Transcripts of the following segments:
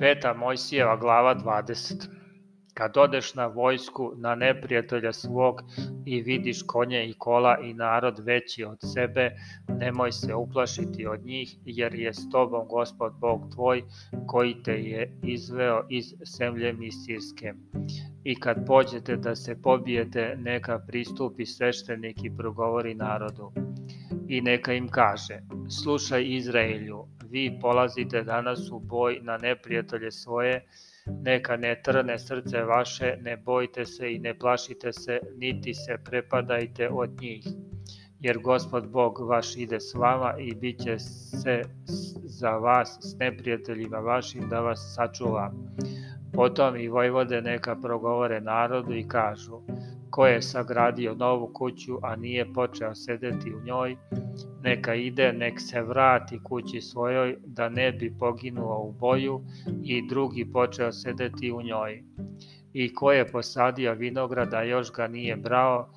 Peta Mojsijeva glava 20 Kad odeš na vojsku, na neprijatelja svog i vidiš konje i kola i narod veći od sebe, nemoj se uplašiti od njih, jer je s tobom gospod Bog tvoj, koji te je izveo iz zemlje misirske. I kad pođete da se pobijete, neka pristupi sveštenik i progovori narodu. I neka im kaže, slušaj Izraelju, vi polazite danas u boj na neprijatelje svoje, neka ne trne srce vaše, ne bojte se i ne plašite se, niti se prepadajte od njih. Jer gospod Bog vaš ide s vama i bit će se za vas s neprijateljima vašim da vas sačuva. Potom i vojvode neka progovore narodu i kažu, Ko je sagradio novu kuću, a nije počeo sedeti u njoj, neka ide, nek se vrati kući svojoj, da ne bi poginuo u boju i drugi počeo sedeti u njoj. I ko je posadio vinograda, još ga nije brao,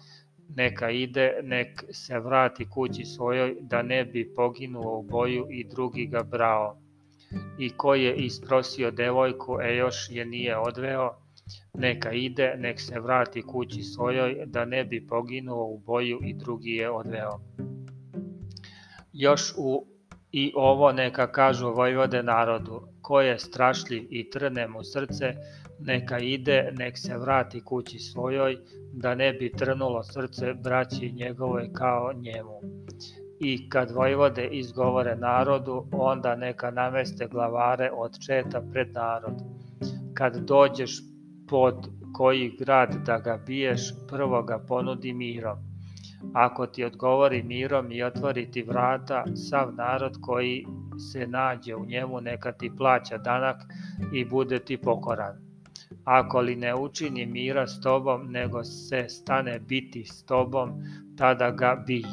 neka ide, nek se vrati kući svojoj, da ne bi poginuo u boju i drugi ga brao. I ko je isprosio devojku, e još je nije odveo, Neka ide, nek se vrati kući svojoj, da ne bi poginuo u boju i drugi je odveo. Još u i ovo neka kažu Vojvode narodu, ko je strašljiv i trne mu srce, neka ide, nek se vrati kući svojoj, da ne bi trnulo srce braći njegovoj kao njemu. I kad Vojvode izgovore narodu, onda neka nameste glavare od četa pred narod. Kad dođeš pod koji grad da ga biješ, prvo ga ponudi mirom. Ako ti odgovori mirom i otvori ti vrata, sav narod koji se nađe u njemu neka ti plaća danak i bude ti pokoran. Ako li ne učini mira s tobom, nego se stane biti s tobom, tada ga bij.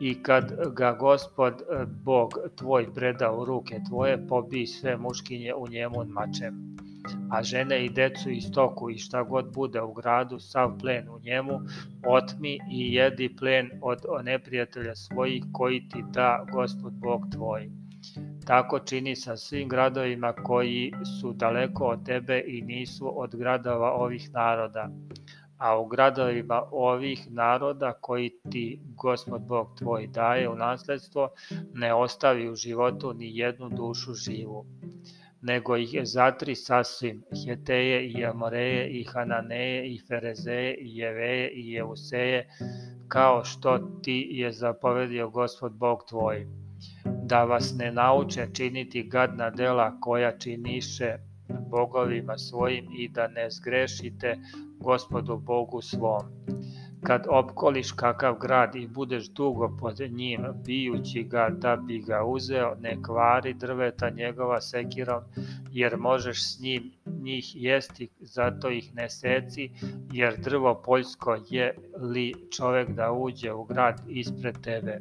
I kad ga gospod eh, Bog tvoj preda u ruke tvoje, pobij sve muškinje u njemu mačem a žene i decu i stoku i šta god bude u gradu, sav plen u njemu, otmi i jedi plen od neprijatelja svojih koji ti da gospod Bog tvoj. Tako čini sa svim gradovima koji su daleko od tebe i nisu od gradova ovih naroda. A u gradovima ovih naroda koji ti gospod Bog tvoj daje u nasledstvo, ne ostavi u životu ni jednu dušu živu nego ih je zatri sasvim, Heteje i Amoreje i Hananeje i Ferezeje i Jeveje i Jeuseje, kao što ti je zapovedio gospod Bog tvoj. Da vas ne nauče činiti gadna dela koja činiše bogovima svojim i da ne zgrešite gospodu Bogu svom. Kad opkoliš kakav grad i budeš dugo pod njim, bijući ga da bi ga uzeo, ne kvari drveta njegova sekirom, jer možeš s njim njih jesti, zato ih ne seci, jer drvo poljsko je li čovek da uđe u grad ispred tebe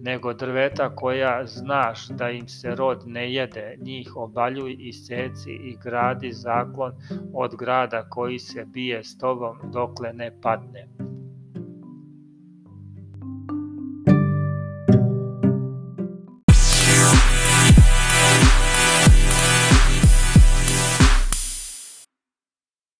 nego drveta koja znaš da im se rod ne jede, njih obaljuj i seci i gradi zaklon od grada koji se bije s tobom dokle ne padne.